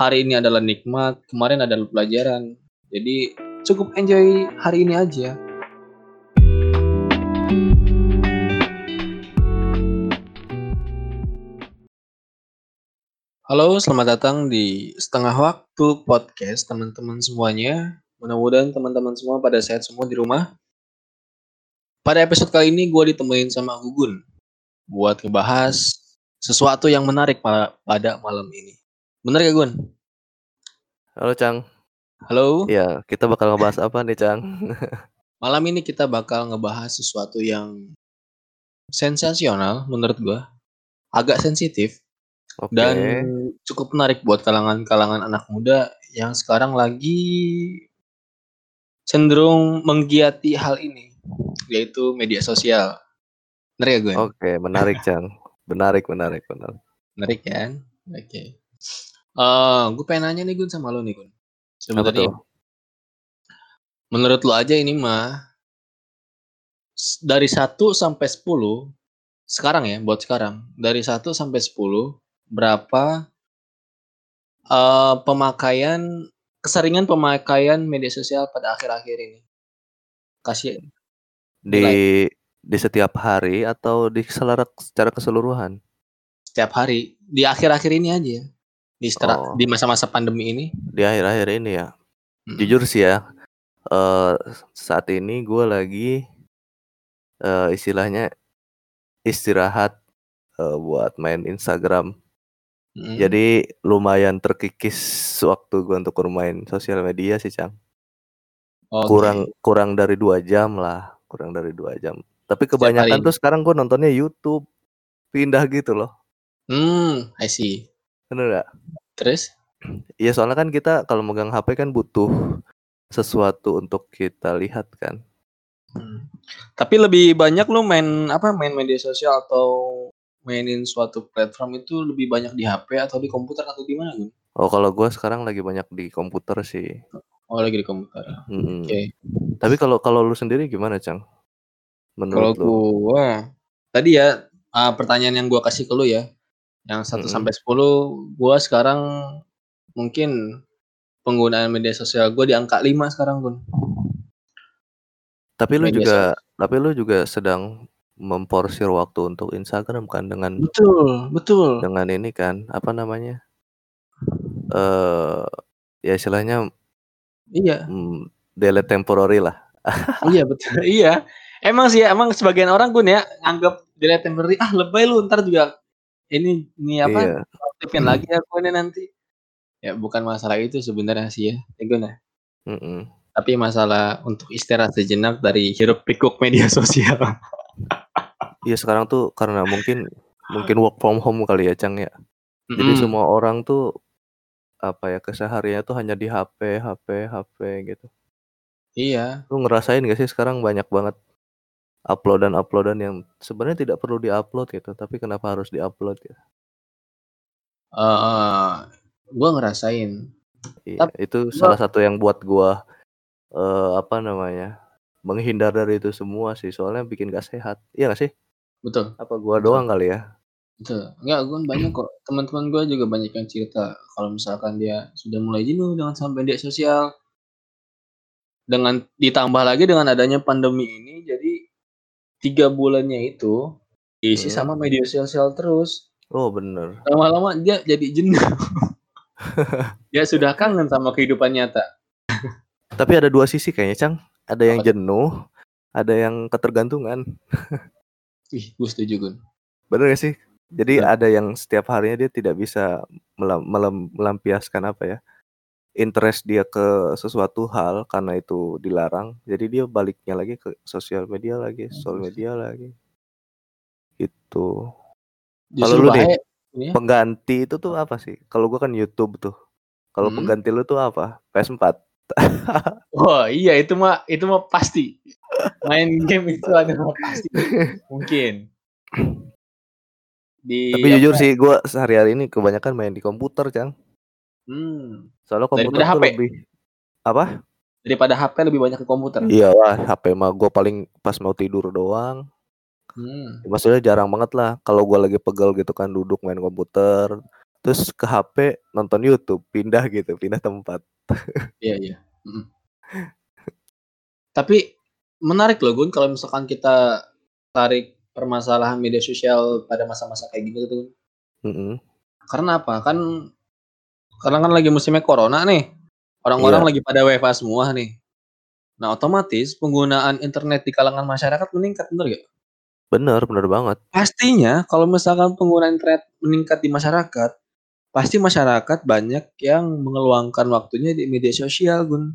hari ini adalah nikmat, kemarin adalah pelajaran. Jadi cukup enjoy hari ini aja. Halo, selamat datang di setengah waktu podcast teman-teman semuanya. Mudah-mudahan teman-teman semua pada sehat semua di rumah. Pada episode kali ini gue ditemuin sama Gugun buat ngebahas sesuatu yang menarik pa- pada malam ini. Bener gak Gun? Halo Cang. Halo. Ya, kita bakal ngebahas apa nih Cang? Malam ini kita bakal ngebahas sesuatu yang sensasional menurut gua, agak sensitif Oke. dan cukup menarik buat kalangan-kalangan anak muda yang sekarang lagi cenderung menggiati hal ini, yaitu media sosial. Bener ya Gun? Oke, menarik Cang. Menarik, menarik, menarik. Menarik kan? Oke. Eh, gue pengen nanya nih Gun sama lo nih Gun. Apa Sebenarnya tuh? menurut lo aja ini mah s- dari 1 sampai 10 sekarang ya buat sekarang dari 1 sampai 10 berapa eh pemakaian keseringan pemakaian media sosial pada akhir-akhir ini? Kasih Di di setiap hari atau di secara, secara keseluruhan? setiap hari di akhir-akhir ini aja. Di Oh. di masa-masa pandemi ini. Di akhir-akhir ini ya. Mm. Jujur sih ya, eh saat ini gue lagi eh istilahnya istirahat eh, buat main Instagram. Mm. Jadi lumayan terkikis waktu gue untuk bermain sosial media sih Cang. Oke. kurang kurang dari dua jam lah kurang dari dua jam tapi kebanyakan tuh sekarang gue nontonnya YouTube pindah gitu loh Hmm, I see. Bener gak? Terus? Iya soalnya kan kita kalau megang HP kan butuh sesuatu untuk kita lihat kan Hmm. Tapi lebih banyak lu main apa main media sosial atau mainin suatu platform itu lebih banyak di HP atau di komputer atau di mana oh kalau gue sekarang lagi banyak di komputer sih Oh lagi di komputer. Mm-mm. Oke. tapi kalau kalau lu sendiri gimana cang Kalau menurut lu gua tadi ya ah, pertanyaan yang gua kasih ke lu ya, yang 1 Mm-mm. sampai 10, gua sekarang mungkin penggunaan media sosial gua di angka 5 sekarang Gun. tapi lu media juga tapi lu juga sedang memporsir waktu untuk Instagram kan dengan Betul, betul. dengan ini kan apa namanya eh ya istilahnya Iya, mm, delete temporary lah iya betul. Iya. Emang sih emang sebagian orang Gun ya anggap delete temporary ah lebay lu ntar juga ini ini apa iya aktifin lagi akunnya nanti. Ya bukan masalah itu sebenarnya sih ya, ya Gun ya. mm-mm. Tapi masalah untuk istirahat sejenak dari hiruk pikuk media sosial. Iya sekarang tuh karena mungkin mungkin work from home kali ya Cang ya jadi Mm-mm. semua orang tuh apa ya kesehariannya tuh hanya di HP HP HP gitu Iya, lu ngerasain gak sih sekarang banyak banget uploadan uploadan yang sebenarnya tidak perlu diupload gitu tapi kenapa harus diupload ya eh gua ngerasain. iya Tap- itu gua- salah satu yang buat gua eh apa namanya menghindar dari itu semua sih soalnya bikin gak sehat iya gak sih Betul, apa gua Betul. doang kali ya betul. Enggak, gua banyak kok. Teman-teman gua juga banyak yang cerita kalau misalkan dia sudah mulai jenuh dengan sama media sosial. Dengan ditambah lagi dengan adanya pandemi ini, jadi tiga bulannya itu diisi Hmm. sama media sosial terus. oh bener Lama-lama dia jadi jenuh. dia sudah kangen sama kehidupan nyata. Tapi ada dua sisi kayaknya, Cang. Ada yang jenuh, ada yang ketergantungan. Ih, gue setuju Gun. Bener gak sih? Jadi Betul. ada yang setiap harinya dia tidak bisa melam- melam- melampiaskan apa ya? Interest dia ke sesuatu hal karena itu dilarang. Jadi dia baliknya lagi ke sosial media lagi, sosial media lagi. Gitu. Justru lu nih, ini ya. Pengganti itu tuh apa sih? Kalau gua kan YouTube tuh. Kalau Hmm. pengganti lu tuh apa? PS4. Wah iya itu mah itu mah pasti. Main game itu adalah pasti. Mungkin. Di Tapi jujur apa, sih gua sehari-hari ini kebanyakan main di komputer, Cang. Hmm, Soalnya komputer Daripada HP? lebih apa? daripada HP lebih banyak ke komputer. Iya lah, HP mah gue paling pas mau tidur doang. Hmm. Maksudnya jarang banget lah. Kalau gue lagi pegel gitu kan duduk main komputer, terus ke HP nonton YouTube, pindah gitu, pindah tempat. Iya iya, mhm. Tapi menarik loh Gun, kalau misalkan kita tarik permasalahan media sosial pada masa-masa kayak gini tuh. Mhm. Karena apa? Kan karena kan lagi musimnya corona nih. Orang-orang Iya. lagi pada WFH semua nih. Nah, otomatis penggunaan internet di kalangan masyarakat meningkat, bener gak? Bener bener banget. Pastinya kalau misalkan penggunaan internet meningkat di masyarakat, pasti masyarakat banyak yang mengeluangkan waktunya di media sosial, Gun.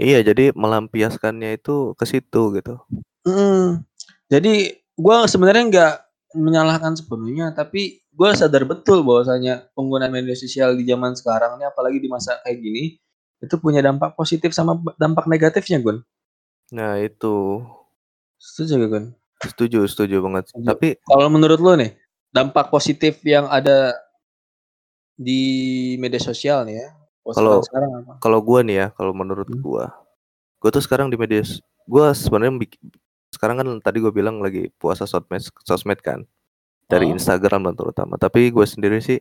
Iya, jadi melampiaskannya itu ke situ gitu. Mhm. Jadi gua sebenarnya nggak menyalahkan sepenuhnya, tapi gua sadar betul bahwasanya penggunaan media sosial di zaman sekarang nih, apalagi di masa kayak gini, itu punya dampak positif sama dampak negatifnya, Gun. Nah itu. Setuju gak, Gun? Setuju setuju banget. Setuju. Tapi Kalau menurut lu nih, dampak positif yang ada di media sosial nih ya, kalau sekarang apa? kalau gua nih ya, kalau menurut Hmm. gua, gua tuh sekarang di media s gua sebenarnya sekarang kan tadi gua bilang lagi puasa sosmed sosmed kan, dari Heeh. Instagram lah terutama. Tapi gua sendiri sih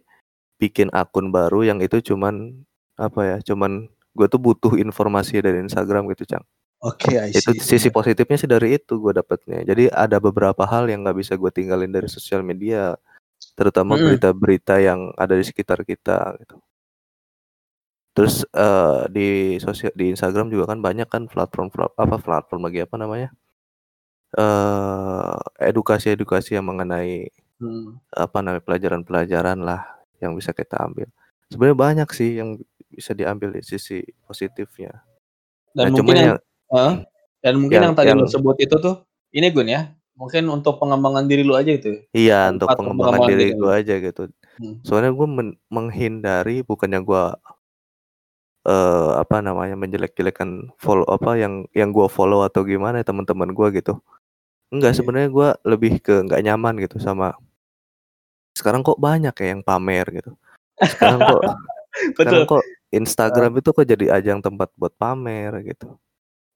bikin akun baru yang itu cuman, apa ya, cuman gua tuh butuh informasi dari Instagram gitu, Cang. Oke, I Itu sisi positifnya sih dari itu gua dapatnya. Jadi ada beberapa hal yang nggak bisa gua tinggalin dari sosial media, terutama Mhm. berita-berita yang ada di sekitar kita gitu. Terus, eee, di sosia di Instagram juga kan banyak kan platform plat apa, platform lagi, apa namanya, eee, edukasi-edukasi yang mengenai, Hmm. apa namanya, pelajaran-pelajaran lah yang bisa kita ambil. Sebenarnya banyak sih yang bisa diambil di sisi positifnya. Nah, Dan cuman mungkin yang yang heeh, dan mungkin yang yang tadi yang lu sebut itu tuh, ini Gun ya, mungkin untuk pengembangan diri lu aja itu, Iya, untuk pengembangan pengembangan diri gua aja gitu. Hmm. Soalnya gua men menghindari bukannya gua eee, apa namanya, menjelek-jelekan follow apa, yang yang gua follow atau gimana teman-teman gua gitu. Enggak, Iya. sebenarnya gua lebih ke nggak nyaman gitu sama sekarang kok banyak ya yang pamer gitu. Sekarang kok sekarang Betul. kok. Instagram itu kok jadi ajang tempat buat pamer gitu.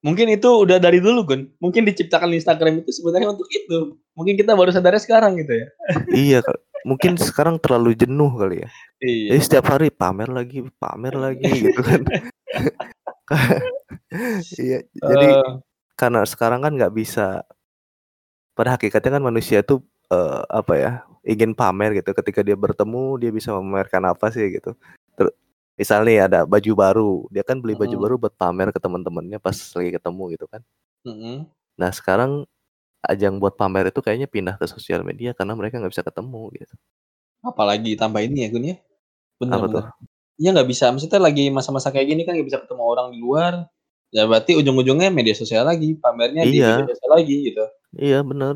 Mungkin itu udah dari dulu, Gun. Mungkin diciptakan Instagram itu sebenarnya untuk itu. Mungkin kita baru sadarnya sekarang gitu ya. Iya, Kak. Mungkin sekarang terlalu jenuh kali ya. Jadi Iya. setiap hari pamer lagi pamer lagi gitu kan. Iya, jadi Eee. karena sekarang kan nggak bisa pada hakikatnya kan manusia tuh, eee, apa ya, ingin pamer gitu. Ketika dia bertemu, dia bisa memamerkan apa sih gitu. Ter misal nih ada baju baru, dia kan beli baju Mhm. baru buat pamer ke teman-temannya pas lagi ketemu gitu kan. Mhm. Nah, sekarang ajang buat pamer itu kayaknya pindah ke sosial media karena mereka nggak bisa ketemu gitu. Apalagi ditambah ini ya, Gun, ya. Apa bener. tuh? Iya nggak bisa, maksudnya lagi masa-masa kayak gini kan nggak bisa ketemu orang di luar, ya berarti ujung-ujungnya media sosial lagi, pamernya di media Iya. sosial lagi gitu. Iya, bener.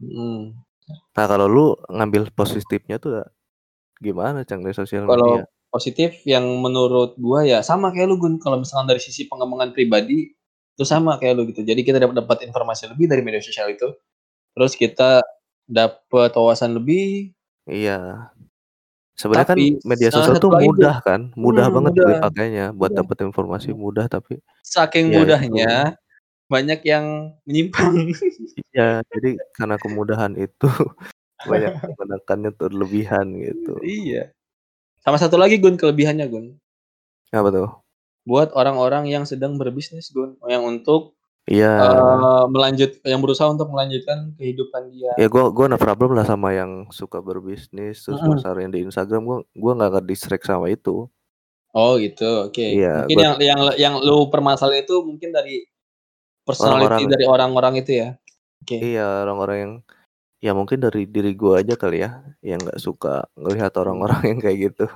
Mhm. Nah, kalau lu ngambil positifnya tuh gimana, Cang, dari sosial Kalau media? positif yang menurut gua ya sama kayak lu, Gun. Kalau misalkan dari sisi pengembangan pribadi, itu sama kayak lu gitu. Jadi kita dapat dapat informasi lebih dari media sosial itu, terus kita dapat wawasan lebih. Iya. Sebenarnya kan media sosial tuh mudah kan, mudah mhm, banget mudah. dipakainya buat Mudah. dapat informasi mudah tapi Saking ya itu mudahnya, banyak yang menyimpang. Iya, jadi karena kemudahan itu banyak menggunakannya berlebihan gitu. Iya. Sama satu lagi, Gun, kelebihannya, Gun. Apa tuh? Buat orang-orang yang sedang berbisnis, Gun, yang untuk, Iya. eee, melanjut yang berusaha untuk melanjutkan kehidupan dia. Ya gua gua no problem lah sama yang suka berbisnis terus Mhm. masarin di Instagram, gua gua nggak ke-distract sama itu. Oh gitu, oke. Iya, Mungkin gua yang yang yang lu permasalahin itu mungkin dari personality Orang-orang dari orang-orang itu ya? Oke. Iya, orang-orang yang ya mungkin dari diri gua aja kali ya, yang nggak suka ngelihat orang-orang yang kayak gitu.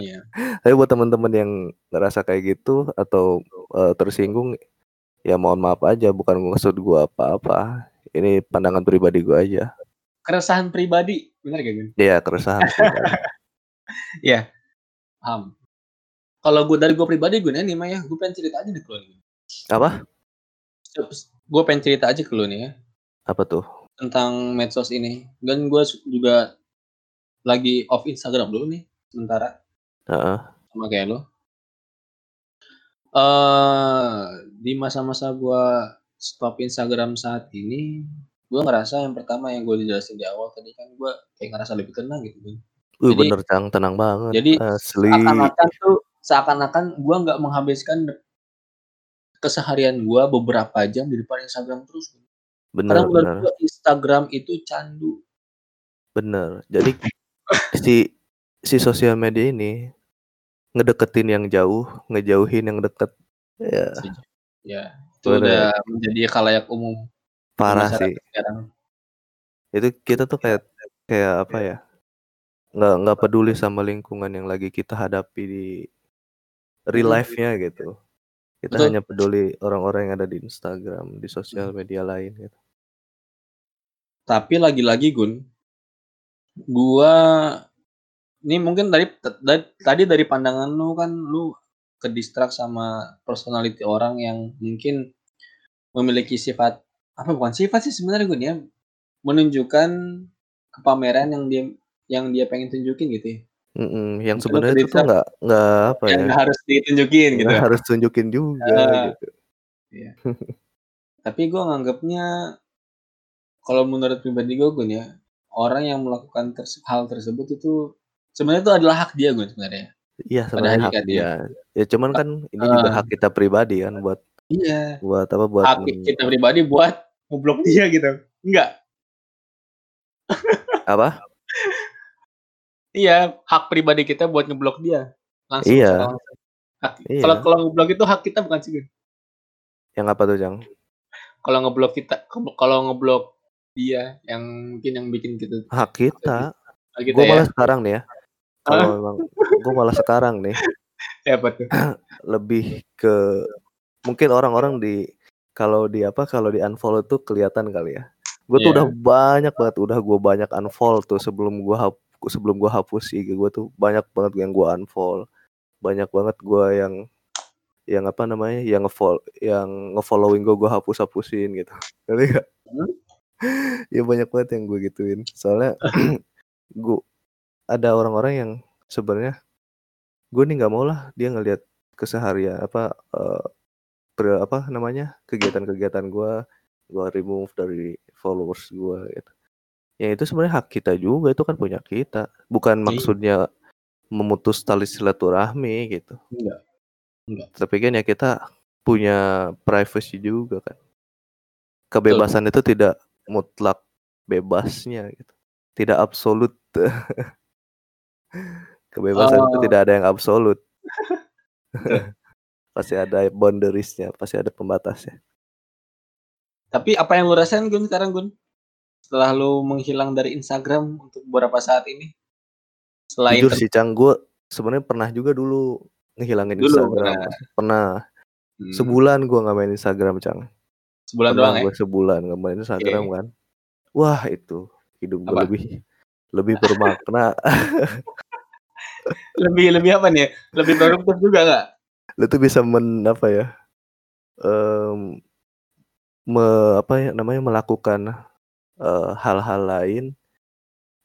Iya. Tapi buat temen-temen yang ngerasa kayak gitu atau, eee, tersinggung, ya mohon maaf aja bukan maksud gua apa-apa. Ini pandangan pribadi gua aja. Keresahan pribadi, bener gak, Gun? Iya, keresahan. Iya, paham. Kalau gua dari gua pribadi, ya nih mah ya, gua pengen cerita aja lu nih. Apa? Gua pengen cerita aja ke lu nih ya. Apa tuh? Tentang medsos ini. Dan gua s juga lagi off Instagram dulu nih sementara. Heeh. Sama kayak lu. Eee, di masa-masa gua stop Instagram saat ini, gua ngerasa yang pertama yang gua dijelasin di awal tadi kan gua kayak ngerasa lebih tenang gitu. Uh, Jadi bener Cang, tenang banget, jadi asli. seakan-akan tuh seakan-akan gua nggak menghabiskan keseharian gua beberapa jam di depan Instagram terus. Bener bener. gua Instagram itu candu. Bener. Jadi si si sosial media ini ngedeketin yang jauh, ngejauhin yang deket. Ya. Ya, itu Bener. udah menjadi khalayak umum Parah sih. sekarang. Itu kita tuh kayak kayak apa ya? Nggak nggak peduli sama lingkungan yang lagi kita hadapi di real Mhm. life-nya gitu. Kita Betul. hanya peduli orang-orang yang ada di Instagram, di sosial media lain gitu. Tapi lagi-lagi Gun, gua ini mungkin tadi tadi dari pandangan lu kan lu ke-distract sama personality orang yang mungkin memiliki sifat apa bukan sifat sih sebenarnya Gun ya, menunjukkan kepameran yang dia yang dia pengen tunjukin gitu ya. Mhm, yang sebenarnya itu tuh nggak nggak apa yang ya? nggak harus ditunjukin gitu. Nggak harus tunjukin juga Heeh. gitu. Iya. Tapi gua nganggepnya kalau menurut pribadi gua Gun ya, orang yang melakukan terse hal tersebut itu sebenarnya itu adalah hak dia Gun sebenarnya. Iya, sebenarnya hak dia. Ya cuman kan ini juga Heeh. hak kita pribadi kan buat Iya. buat apa, buat Hak kita pribadi buat ngeblok dia gitu, enggak? Apa? Iya, hak pribadi kita buat ngeblok dia. Langsung Iya. Hak Iya. kalau kalau ngeblok itu hak kita bukan sih? Yang apa tuh, Cang? Kalau ngeblok kita kalau ngeblok dia yang mungkin yang bikin kita Hak kita. hak kita Gua ya? malah sekarang nih ya, kalau memang gua malah sekarang nih Ya apa tuh? lebih ke mungkin orang-orang di kalau di apa, kalau di unfollow tuh kelihatan kali ya. Gua tuh udah Iya. banyak banget, udah gua banyak unfollow tuh sebelum gua hap sebelum gua hapus IG gua tuh banyak banget yang gua unfollow. Banyak banget gua yang yang apa namanya, yang ngefol yang nge-following gua, gua hapus-hapusin gitu. Ngerti nggak? Hmm. Ya banyak banget yang gua gituin. Soalnya gu ada orang-orang yang sebenarnya gua nih nggak mau lah dia ngelihat keseharian apa, pre apa namanya, kegiatan-kegiatan gua, gua remove dari followers gua gitu. Ya itu sebenarnya hak kita juga, itu kan punya kita. Bukan Iya. maksudnya memutus tali silaturahmi gitu. Enggak. Enggak. Tapi kan ya kita punya privacy juga kan. Kebebasan itu tidak mutlak bebasnya gitu. Tidak absolut. Kebebasan itu Oh. tidak ada yang absolut. Betul. Pasti ada boundaries-nya, pasti ada pembatasnya. Tapi apa yang lu rasain Gun sekarang Gun? Setelah lu menghilang dari Instagram untuk beberapa saat ini? Selain Jujur sih Cang, gua sebenarnya pernah juga dulu ngehilangin Dulu Instagram. pernah. Pernah. Hmm. Sebulan gua nggak main Instagram, Cang. Sebulan Pernah doang ya? gua sebulan nggak main Instagram Oke. kan. Wah itu hidup gua Apa? lebih lebih bermakna. Lebih lebih apa nih? Lebih produktif juga nggak? Lu tuh bisa men apa ya, mmm, me apa ya namanya, melakukan, eee, hal-hal lain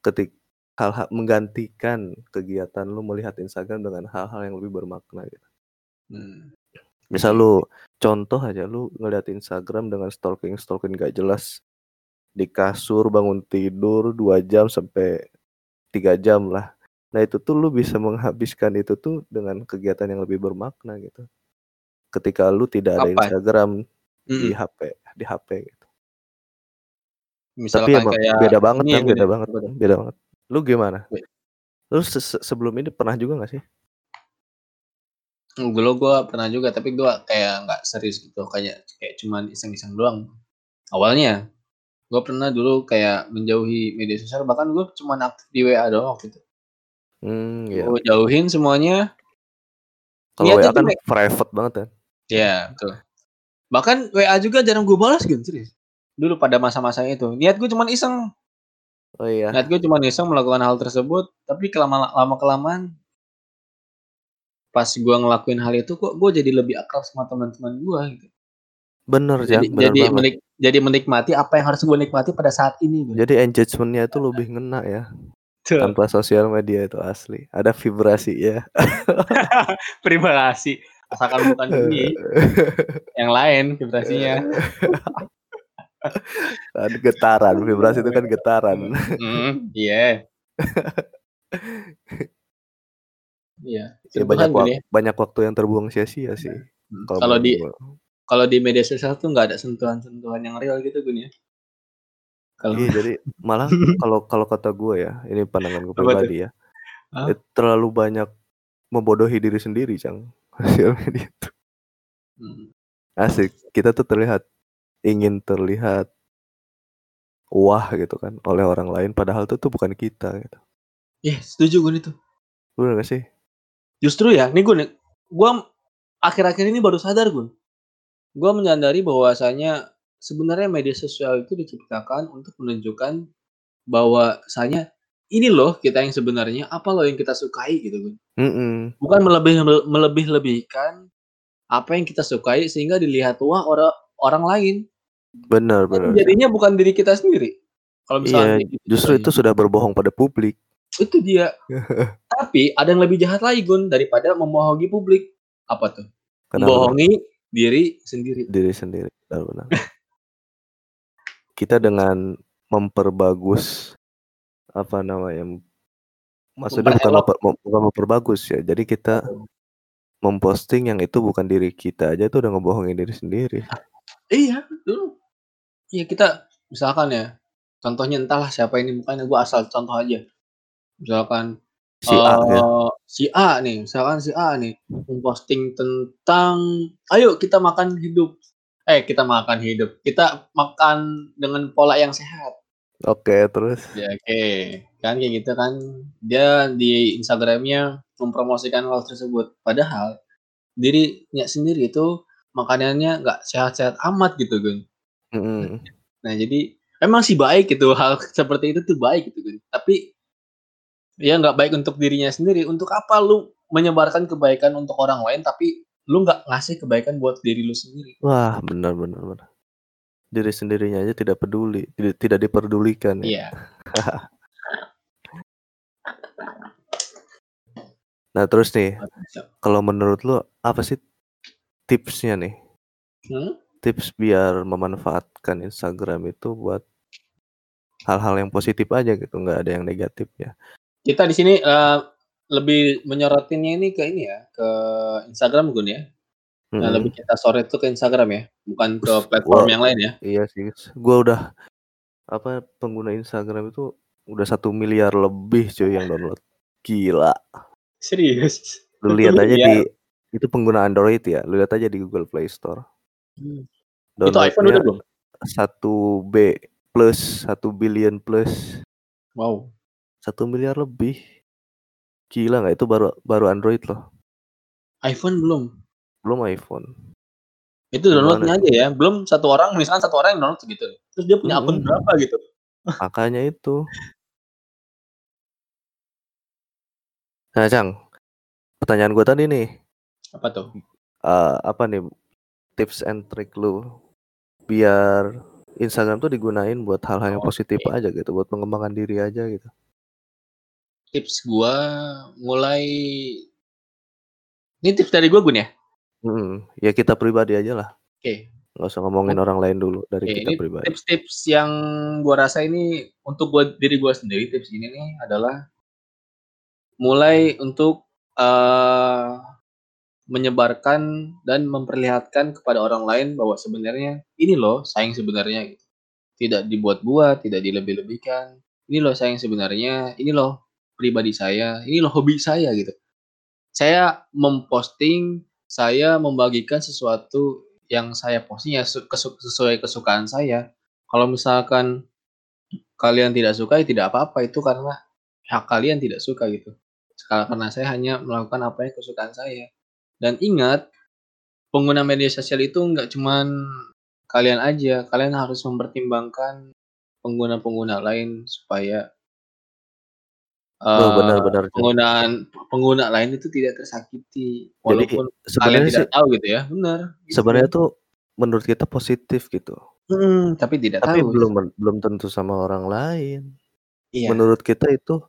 ketik hal-hal menggantikan kegiatan lu melihat Instagram dengan hal-hal yang lebih bermakna gitu. Hmm. Misal lu contoh aja lu ngeliat Instagram dengan stalking-stalking nggak jelas di kasur, bangun tidur 2 jam sampai 3 jam lah. Nah itu tuh lu bisa menghabiskan itu tuh dengan kegiatan yang lebih bermakna gitu. Ketika lu tidak ada Apa? Instagram di Mhm. HP di HP gitu. Tapi Misalkan emang kayak beda banget Gun beda ya, banget, beda banget. Lu gimana? Lu se se sebelum ini pernah juga nggak sih? Dulu gua pernah juga, tapi gua kayak nggak serius gitu, kayak kayak cuman iseng-iseng doang. Awalnya, gua pernah dulu kayak menjauhi media sosial, bahkan gua cuman aktif di WA doang waktu itu. Mmm, iya. Gua jauhin semuanya. Kalau WA kan private banget kan. Iya, betul. Bahkan WA juga jarang gua balas Gun, serius. Dulu pada masa-masanya itu. Niat gua cuman iseng. Oh iya. Niat gua cuman iseng melakukan hal tersebut, tapi kelama lama-kelamaan pas gua ngelakuin hal itu kok gua jadi lebih akrab sama teman-teman gua gitu. Bener Jadi bener jadi banget. menik jadi menikmati apa yang harus gua nikmati pada saat ini Gun. Jadi engagement-nya itu lebih ngena ya. Betul. Tanpa sosial media itu asli. Ada. Vibrasi, asalkan bukan ini, yang lain vibrasinya. Kan getaran, vibrasi itu kan getaran. Iya. Iya, Ya banyak wak ya. banyak waktu yang terbuang sia-sia sih, Mhm, kalau di kalau di media sosial tuh nggak ada sentuhan-sentuhan yang real gitu Gun ya. Kalau Iya, jadi malah kalau kalau kata gua ya, ini pandangan tuh? pribadi ya, Hah? eee, terlalu banyak membodohi diri sendiri Cang, sosial media tuh. Mhm. Asik, kita tuh terlihat ingin terlihat wah gitu kan oleh orang lain padahal itu tuh bukan kita gitu. Ih, setuju Gun itu. Bener gak sih? Justru ya, nih Gun ya, gua akhir-akhir ini baru sadar Gun. Gua menyadari bahwasanya sebenarnya media sosial itu diciptakan untuk menunjukkan bahwasanya, ini loh kita yang sebenarnya, apa loh yang kita sukai gitu Gun. Mhm. Bukan melebih melebih-lebihkan apa yang kita sukai sehingga dilihat wah ora orang lain. Bener Kan Cang. jadinya bukan diri kita sendiri. Kalau misalkan Iya, gitu justru jatuhnya. itu sudah berbohong pada publik. Itu dia. Tapi ada yang lebih jahat lagi Gun daripada membohongi publik. Apa tuh? Kenapa? Membohongi diri sendiri. Diri sendiri, benar benar. Kita dengan memperbagus, apa namanya, maksudnya bukan memper mem bukan memperbagus ya, jadi kita memposting yang itu bukan diri kita aja itu udah ngebohongin diri sendiri. Iya, betul. Iya kita misalkan ya, contohnya entahlah siapa ini, makanya gua asal contoh aja. Misalkan, Si A ya? eee, si A nih, misalkan si A nih, memposting tentang, "Ayo kita makan hidup." Eh, kita makan hidup, kita makan dengan pola yang sehat. Oke, terus? Ya oke, kan kayak gitu kan. Dia di Instagram-nya mempromosikan hal tersebut. Padahal dirinya sendiri itu makanannya nggak sehat-sehat amat gitu Gun. Mhm. Nah jadi emang sih baik gitu, hal seperti itu tuh baik gitu Gun. Tapi ya nggak baik untuk dirinya sendiri. Untuk apa lu menyebarkan kebaikan untuk orang lain, tapi lu nggak ngasih kebaikan buat diri lu sendiri. Wah, benar benar benar. Diri sendirinya aja tidak peduli, tidak tidak diperdulikan ya. Iya. Nah terus nih, kalau menurut lu apa sih tipsnya nih? Hmm? Tips biar memanfaatkan Instagram itu buat hal-hal yang positif aja gitu, nggak ada yang negatif ya. Kita di sini, eee, lebih menyorotinnya ini ke ini ya, ke Instagram Gun ya. Nah lebih kita sorot tuh ke Instagram ya, bukan ke platform gua yang lain ya. iya sih, gua udah apa, pengguna Instagram itu udah 1.000.000.000 lebih cuy yang download. Gila. Serius? Lu 1 lihat aja di miliar? Itu pengguna Android ya, lu lihat aja di Google Play Store. Mmm. Itu iPhone udah belum? 1 B plus, 1.000.000.000 plus. Wow. 1.000.000.000 lebih. Gila nggak itu baru baru Android loh. iPhone belum? Belum iPhone. Itu download-nya aja ya, belum 1 orang misalkan 1 orang yang download segitu, terus dia punya akun Mhm. berapa gitu. Makanya itu. Nah Cang, pertanyaan gua tadi nih. Apa tuh? Eee, apa nih tips and trick lu biar Instagram tuh digunain buat hal-hal yang positif Oke. aja gitu, buat mengembangkan diri aja gitu? Tips gua mulai ini tips dari gua Gun ya? Mhm, ya kita pribadi ajalah. Oke. Nggak usah ngomongin orang lain dulu, dari Oke, kita ini pribadi. tips-tips yang gua rasa ini untuk gua diri gua sendiri, tips ini nih adalah mulai untuk, eee, menyebarkan dan memperlihatkan kepada orang lain bahwa sebenarnya, ini loh saya yang sebenarnya gitu. Tidak dibuat-buat, tidak dilebih-lebihkan. Ini loh saya yang sebenarnya, ini loh pribadi saya, ini loh hobi saya gitu. Saya memposting, saya membagikan sesuatu yang saya posting ya sesuai kesukaan saya. Kalau misalkan kalian tidak suka, ya tidak apa-apa, itu karena hak kalian tidak suka gitu. Ka karena saya hanya melakukan apa yang kesukaan saya. Dan ingat, pengguna media sosial itu nggak cuman kalian aja, kalian harus mempertimbangkan pengguna-pengguna lain supaya Oh, benar eee, benar, penggunaan pengguna lain itu tidak tersakiti, Jadi walaupun kalian sebenarnya tidak sih tahu gitu ya. Bener, gitu sebenarnya tuh menurut kita positif gitu. Mhm, tapi tidak Tapi tahu. belum belum tentu sama orang lain. Iya. Menurut kita itu,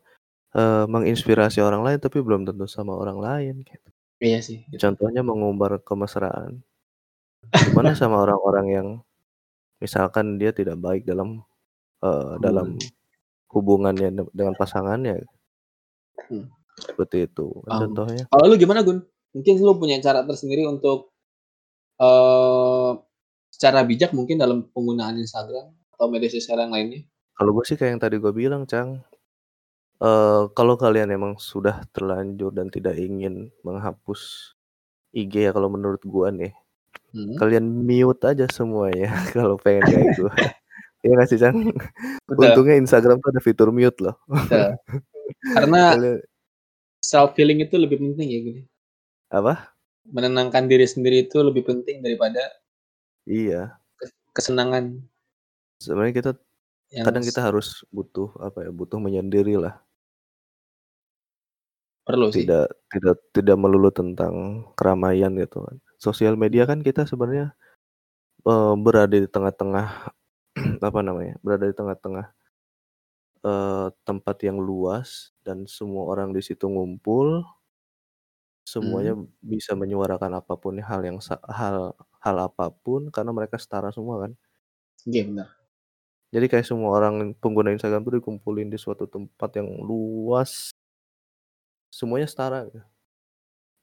eee, menginspirasi orang lain, tapi belum tentu sama orang lain gitu. Iya sih, gitu. Contohnya mengumbar kemesraan. Gimana sama orang-orang yang misalkan dia tidak baik dalam, eee, dalam Hubungan. hubungannya de dengan pasangannya. Hmm. Seperti itu, Um, contohnya. kalau lu gimana, Gun? Mungkin lu punya cara tersendiri untuk, eee, secara bijak mungkin dalam penggunaan Instagram atau media sosial yang lainnya? Kalau gue sih kayak yang tadi gue bilang, Cang. Eee, kalau kalian emang sudah terlanjur dan tidak ingin menghapus IG ya kalau menurut gua nih, Mhm. kalian mute aja semuanya kalau pengen kayak gua. Iya nggak sih, Cang? Betul. Untungnya Instagram tuh ada fitur mute loh. Betul. Karena Kalian self healing itu lebih penting ya, ya? apa? Menenangkan diri sendiri itu lebih penting daripada Iya. kes kesenangan. Sebenarnya kita Yang kadang s kita harus butuh apa ya, butuh menyendirilah. Perlu sih. Tidak tidak tidak melulu tentang keramaian gitu kan. Sosial media kan kita sebenarnya, eee, berada di tengah-tengah apa namanya, berada di tengah-tengah, eee, tempat yang luas dan semua orang di situ ngumpul. Semuanya Mhm. bisa menyuarakan apa pun hal yang hal hal apa pun karena mereka setara semua kan. Iya, benar. Jadi kayak semua orang pengguna Instagram tuh dikumpulin di suatu tempat yang luas. Semuanya setara gitu.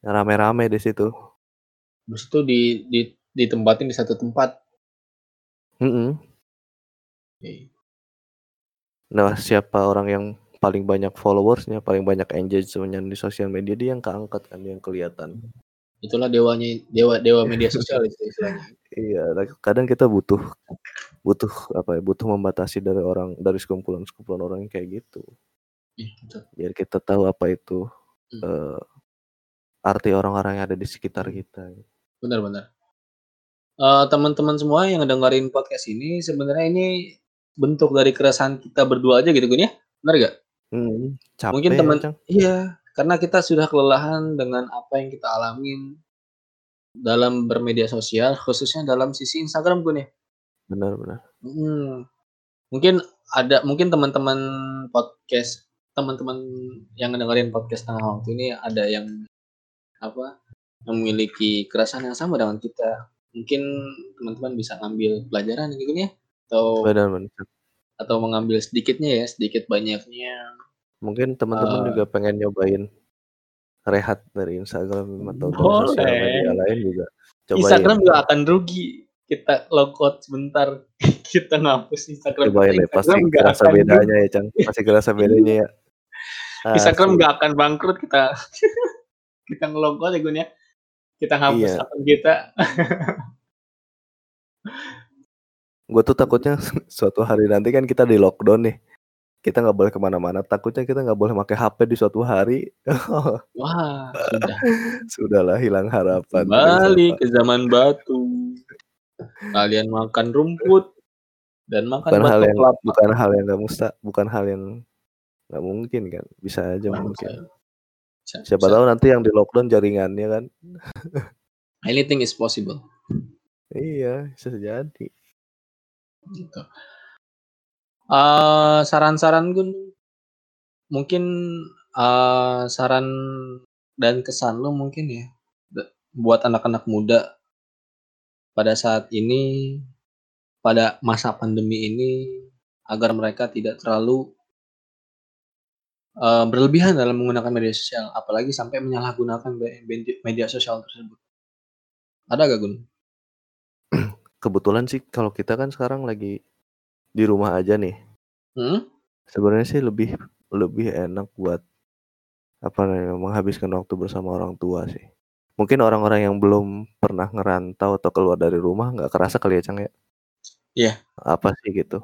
Rame-rame di situ. Habis itu di di ditempatin di satu tempat. Mhm. Oke. Nah, siapa orang yang paling banyak followers-nya, paling banyak engagement-nya di sosial media, dia yang keangkat kan, dia yang kelihatan. Itulah dewanya dewa dewa media sosial itu istilahnya. Iya, nah kadang kita butuh butuh apa ya, butuh membatasi dari orang dari sekumpulan-sekumpulan orang yang kayak gitu. Iya, betul. Biar kita tahu apa itu, Hmm. eee, arti orang-orang yang ada di sekitar Hmm. kita. Benar benar. Eee, teman-teman semua yang ngedengerin podcast ini sebenarnya ini bentuk dari keresahan kita berdua aja gitu, Gun, ya? Benar nggak? Mhm, Mungkin capek teman iya, karena kita sudah kelelahan dengan apa yang kita alamin dalam bermedia sosial, khususnya dalam sisi Instagram, Gun, ya? Benar benar. Mhm. Mungkin ada mungkin teman-teman podcast teman-teman yang ngedengerin podcast Tengah Waktu ini ada yang apa, memiliki keresahan yang sama dengan kita. Mungkin teman-teman bisa ngambil pelajaran gitu ya, atau Benar benar. atau mengambil sedikitnya ya, sedikit banyaknya. Mungkin teman-teman Eee juga pengen nyobain rehat dari Instagram atau dari sosial media Boleh. lain juga cobain. Instagram juga akan rugi. Kita logout sebentar, kita ngapus Instagram Cobain kita, deh, pasti kerasa bedanya rugi. ya, Cang. Pasti kerasa bedanya ya. Instagram Asli. nggak akan bangkrut kita kita ngelogout ya, Gun, ya. Kita hapus Iya. akun kita. Gue tuh takutnya suatu hari nanti kan kita di lockdown nih. Kita nggak boleh ke mana-mana. Takutnya kita nggak boleh pakai HP di suatu hari. Wah, sudah. Sudahlah hilang harapan Kembali ke zaman batu. Kalian makan rumput dan makan Bukan hal yang kelapa. bukan hal yang nggak musta bukan hal yang nggak mungkin kan. Bisa aja mungkin. bisa Siapa bisa. tahu nanti yang di lockdown jaringannya kan. Anything is possible. Iya, bisa jadi. Gitu. Eee, saran-saran Gun, mungkin, eee, saran dan kesan lu mungkin ya, buat anak-anak muda pada saat ini, pada masa pandemi ini, agar mereka tidak terlalu eee, berlebihan dalam menggunakan media sosial, apalagi sampai menyalahgunakan me medi media sosial tersebut. Ada nggak, Gun? Kebetulan sih kalau kita kan sekarang lagi di rumah aja nih. Mhm. Sebenarnya sih lebih lebih enak buat apa namanya, menghabiskan waktu bersama orang tua sih. Mungkin orang-orang yang belum pernah ngerantau atau keluar dari rumah nggak kerasa kali ya, Cang, ya? Iya. Apa sih gitu,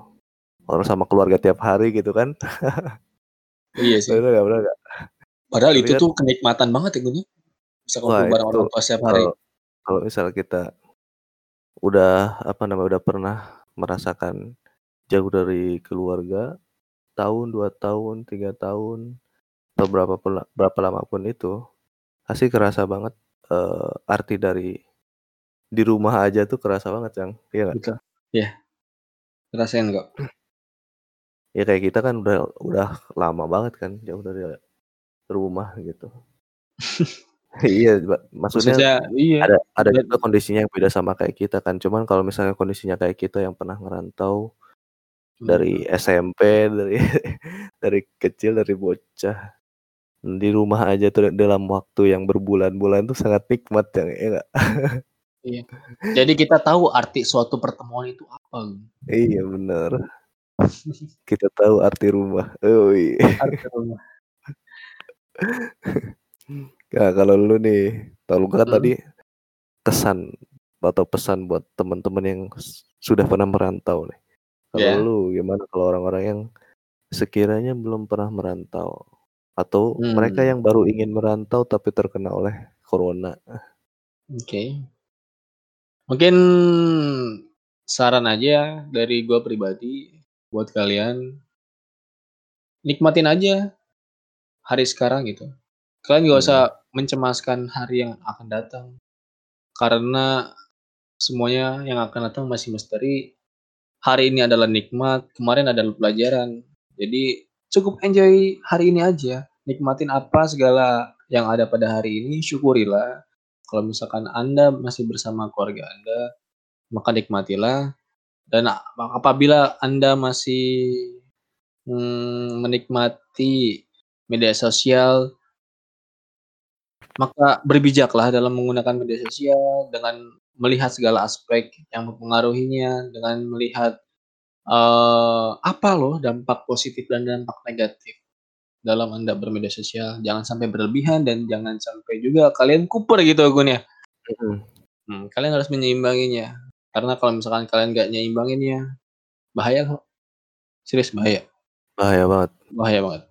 orang sama keluarga tiap hari gitu kan. Iya sih. Bener nggak bener nggak? Padahal itu tuh kenikmatan banget ya, Gun, ya. Bisa kumpul bareng orang tua setiap hari. kalau kalau misal kita udah apa namanya, udah pernah merasakan jauh dari keluarga, tahun, 2 tahun, 3 tahun, atau berapa berapa lama pun itu, pasti kerasa banget, eee, arti dari di rumah aja tuh kerasa banget, Cang, iya nggak? Iya. Ngerasain kok. Ya kayak kita kan udah udah lama banget kan jauh dari rumah gitu. Iya, maksudnya Maksudnya iya. ada ada Dan juga kondisinya yang beda sama kayak kita kan. Cuman kalau misalnya kondisinya kayak kita yang pernah ngerantau dari Hmm. SMP, dari dari kecil, dari bocah Di rumah aja tuh dalam waktu yang berbulan-bulan tuh sangat nikmat ya, ya nggak? Iya. Jadi kita tahu arti suatu pertemuan itu apa. Iya bener. Kita tahu arti rumah. Oi. Arti rumah. Nah, kalau lu nih, kalau kan Hmm. tadi kesan atau pesan buat teman-teman yang sudah pernah merantau nih. Kalau Ya. lu gimana kalau orang-orang yang sekiranya belum pernah merantau atau mereka Hmm. yang baru ingin merantau tapi terkena oleh corona? Oke. Mungkin saran aja dari gua pribadi buat kalian nikmatin aja hari sekarang gitu. Kalian gak usah mencemaskan hari yang akan datang. Karena semuanya yang akan datang masih misteri. Hari ini adalah nikmat, kemarin adalah pelajaran. Jadi cukup enjoy hari ini aja. Nikmatin apa segala yang ada pada hari ini, syukurilah. Kalau misalkan Anda masih bersama keluarga Anda, maka nikmatilah. Dan apabila Anda masih hmm, menikmati media sosial, maka berbijaklah dalam menggunakan media sosial dengan melihat segala aspek yang mempengaruhinya, dengan melihat eh, apa loh dampak positif dan dampak negatif dalam Anda bermedia sosial. Jangan sampai berlebihan dan jangan sampai juga kalian kuper gitu Gun ya. Mm-mm. Hmm, kalian harus menyeimbanginya. Karena kalau misalkan kalian nggak nyeimbanginnya, bahaya kok. Serius bahaya. Bahaya banget. Bahaya banget.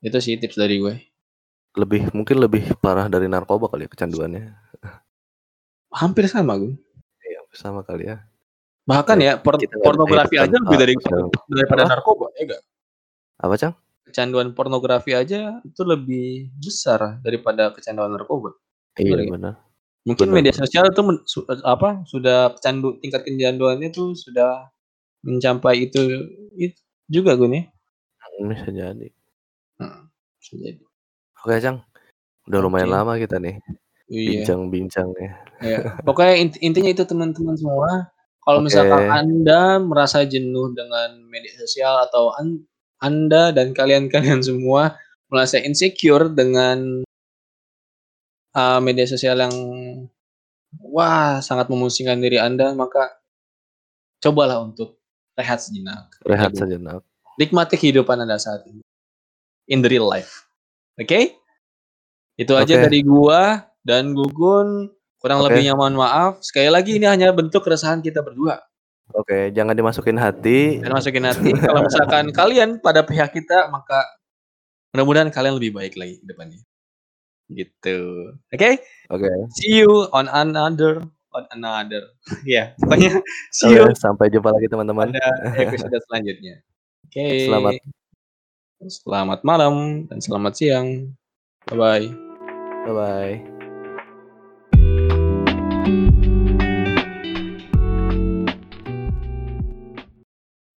Itu sih tips dari gue. Lebih mungkin lebih parah dari narkoba kali ya kecanduannya. Hampir sama gue. Iya, sama kali ya. Bahkan Ya, ya por- nggak pornografi aja lebih dari daripada Apa? narkoba, ya enggak? Apa, Cang? Kecanduan pornografi aja itu lebih besar daripada kecanduan narkoba. Iya, benar. Mungkin Benar, media sosial itu men- su- apa sudah candu tingkat kecanduannya tuh sudah mencapai itu, itu juga gue nih. Bisa jadi. Hmm, bisa jadi. Oke, Cang. Udah lumayan Oke. lama kita nih Iya. bincang-bincangnya. Ya, pokoknya int- intinya itu teman-teman semua. Kalau Oke. misalkan Anda merasa jenuh dengan media sosial atau an- Anda dan kalian-kalian semua merasa insecure dengan uh, media sosial yang wah sangat memusingkan diri Anda, maka cobalah untuk rehat sejenak. Rehat Jadi, sejenak. Nikmati kehidupan Anda saat ini. In the real life. Oke? Itu aja Oke. dari gua dan Gugun. Kurang Oke. lebihnya mohon maaf. Sekali lagi ini hanya bentuk keresahan kita berdua. Oke, jangan dimasukin hati. Dan masukin hati. Kalau misalkan kalian pada pihak kita, maka mudah-mudahan kalian lebih baik lagi ke depannya. Gitu. Oke? Oke. See you on another on another. ya, pokoknya see you sampai jumpa lagi teman-teman. pada episode selanjutnya. Oke. Selamat. Selamat malam dan selamat siang. Bye bye. Bye bye.